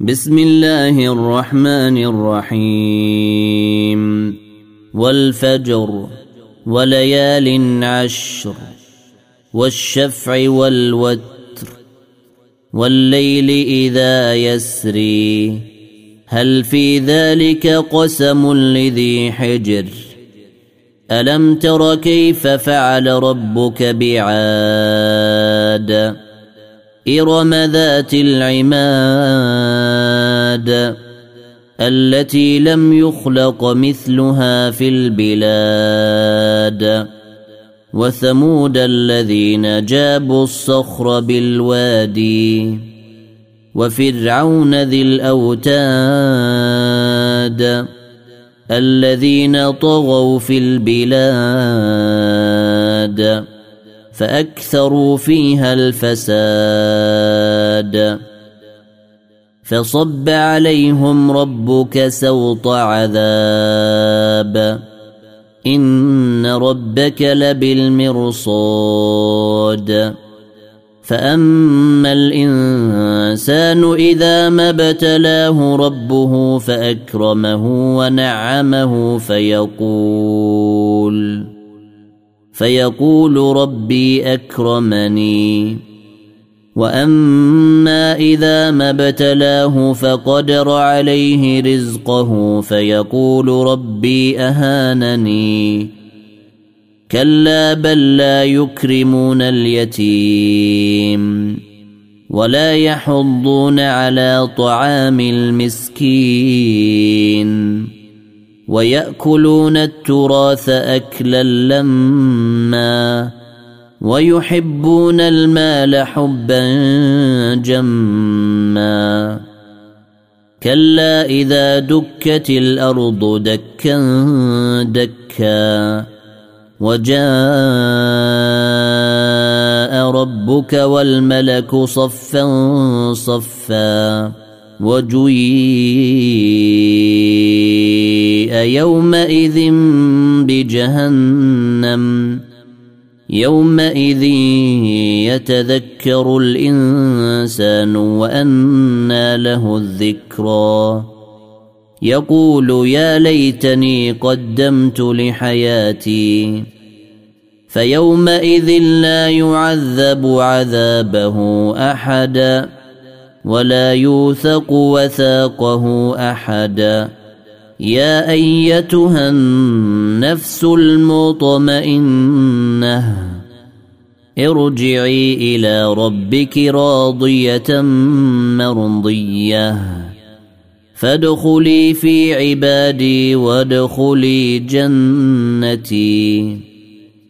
بسم الله الرحمن الرحيم. والفجر وليال عشر والشفع والوتر والليل إذا يسري. هل في ذلك قسم لذي حجر؟ ألم تر كيف فعل ربك بعاد؟ إرم ذات العماد التي لم يخلق مثلها في البلاد وثمود الذين جابوا الصخر بالوادي وفرعون ذي الاوتاد الذين طغوا في البلاد فأكثروا فيها الفساد. فصب عليهم ربك سوط عذاب. إن ربك لبالمرصاد. فأما الإنسان إذا ما ابتلاه ربه فأكرمه ونعمه فيقول فيقول ربي أكرمني. وأما إذا ما ابتلاه فقدر عليه رزقه فيقول ربي أهانني. كلا بل لا يكرمون اليتيم ولا يحضون على طعام المسكين. ويأكلون التراث أكلا لما ويحبون المال حبا جما كلا إذا دكت الأرض دكا دكا وجاء ربك والملك صفا صفا وجيء يومئذ بجهنم. يومئذ يتذكر الإنسان وأنى له الذكرى. يقول يا ليتني قدمت لحياتي. فيومئذ لا يعذب عذابه أحدا ولا يوثق وثاقه أحدا. يا أيتها النفس المطمئنة ارجعي إلى ربك راضية مرضية. فادخلي في عبادي وادخلي جنتي.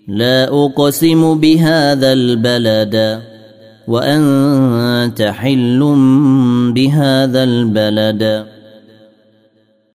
لا أقسم بهذا البلد وأنت حل بهذا البلد.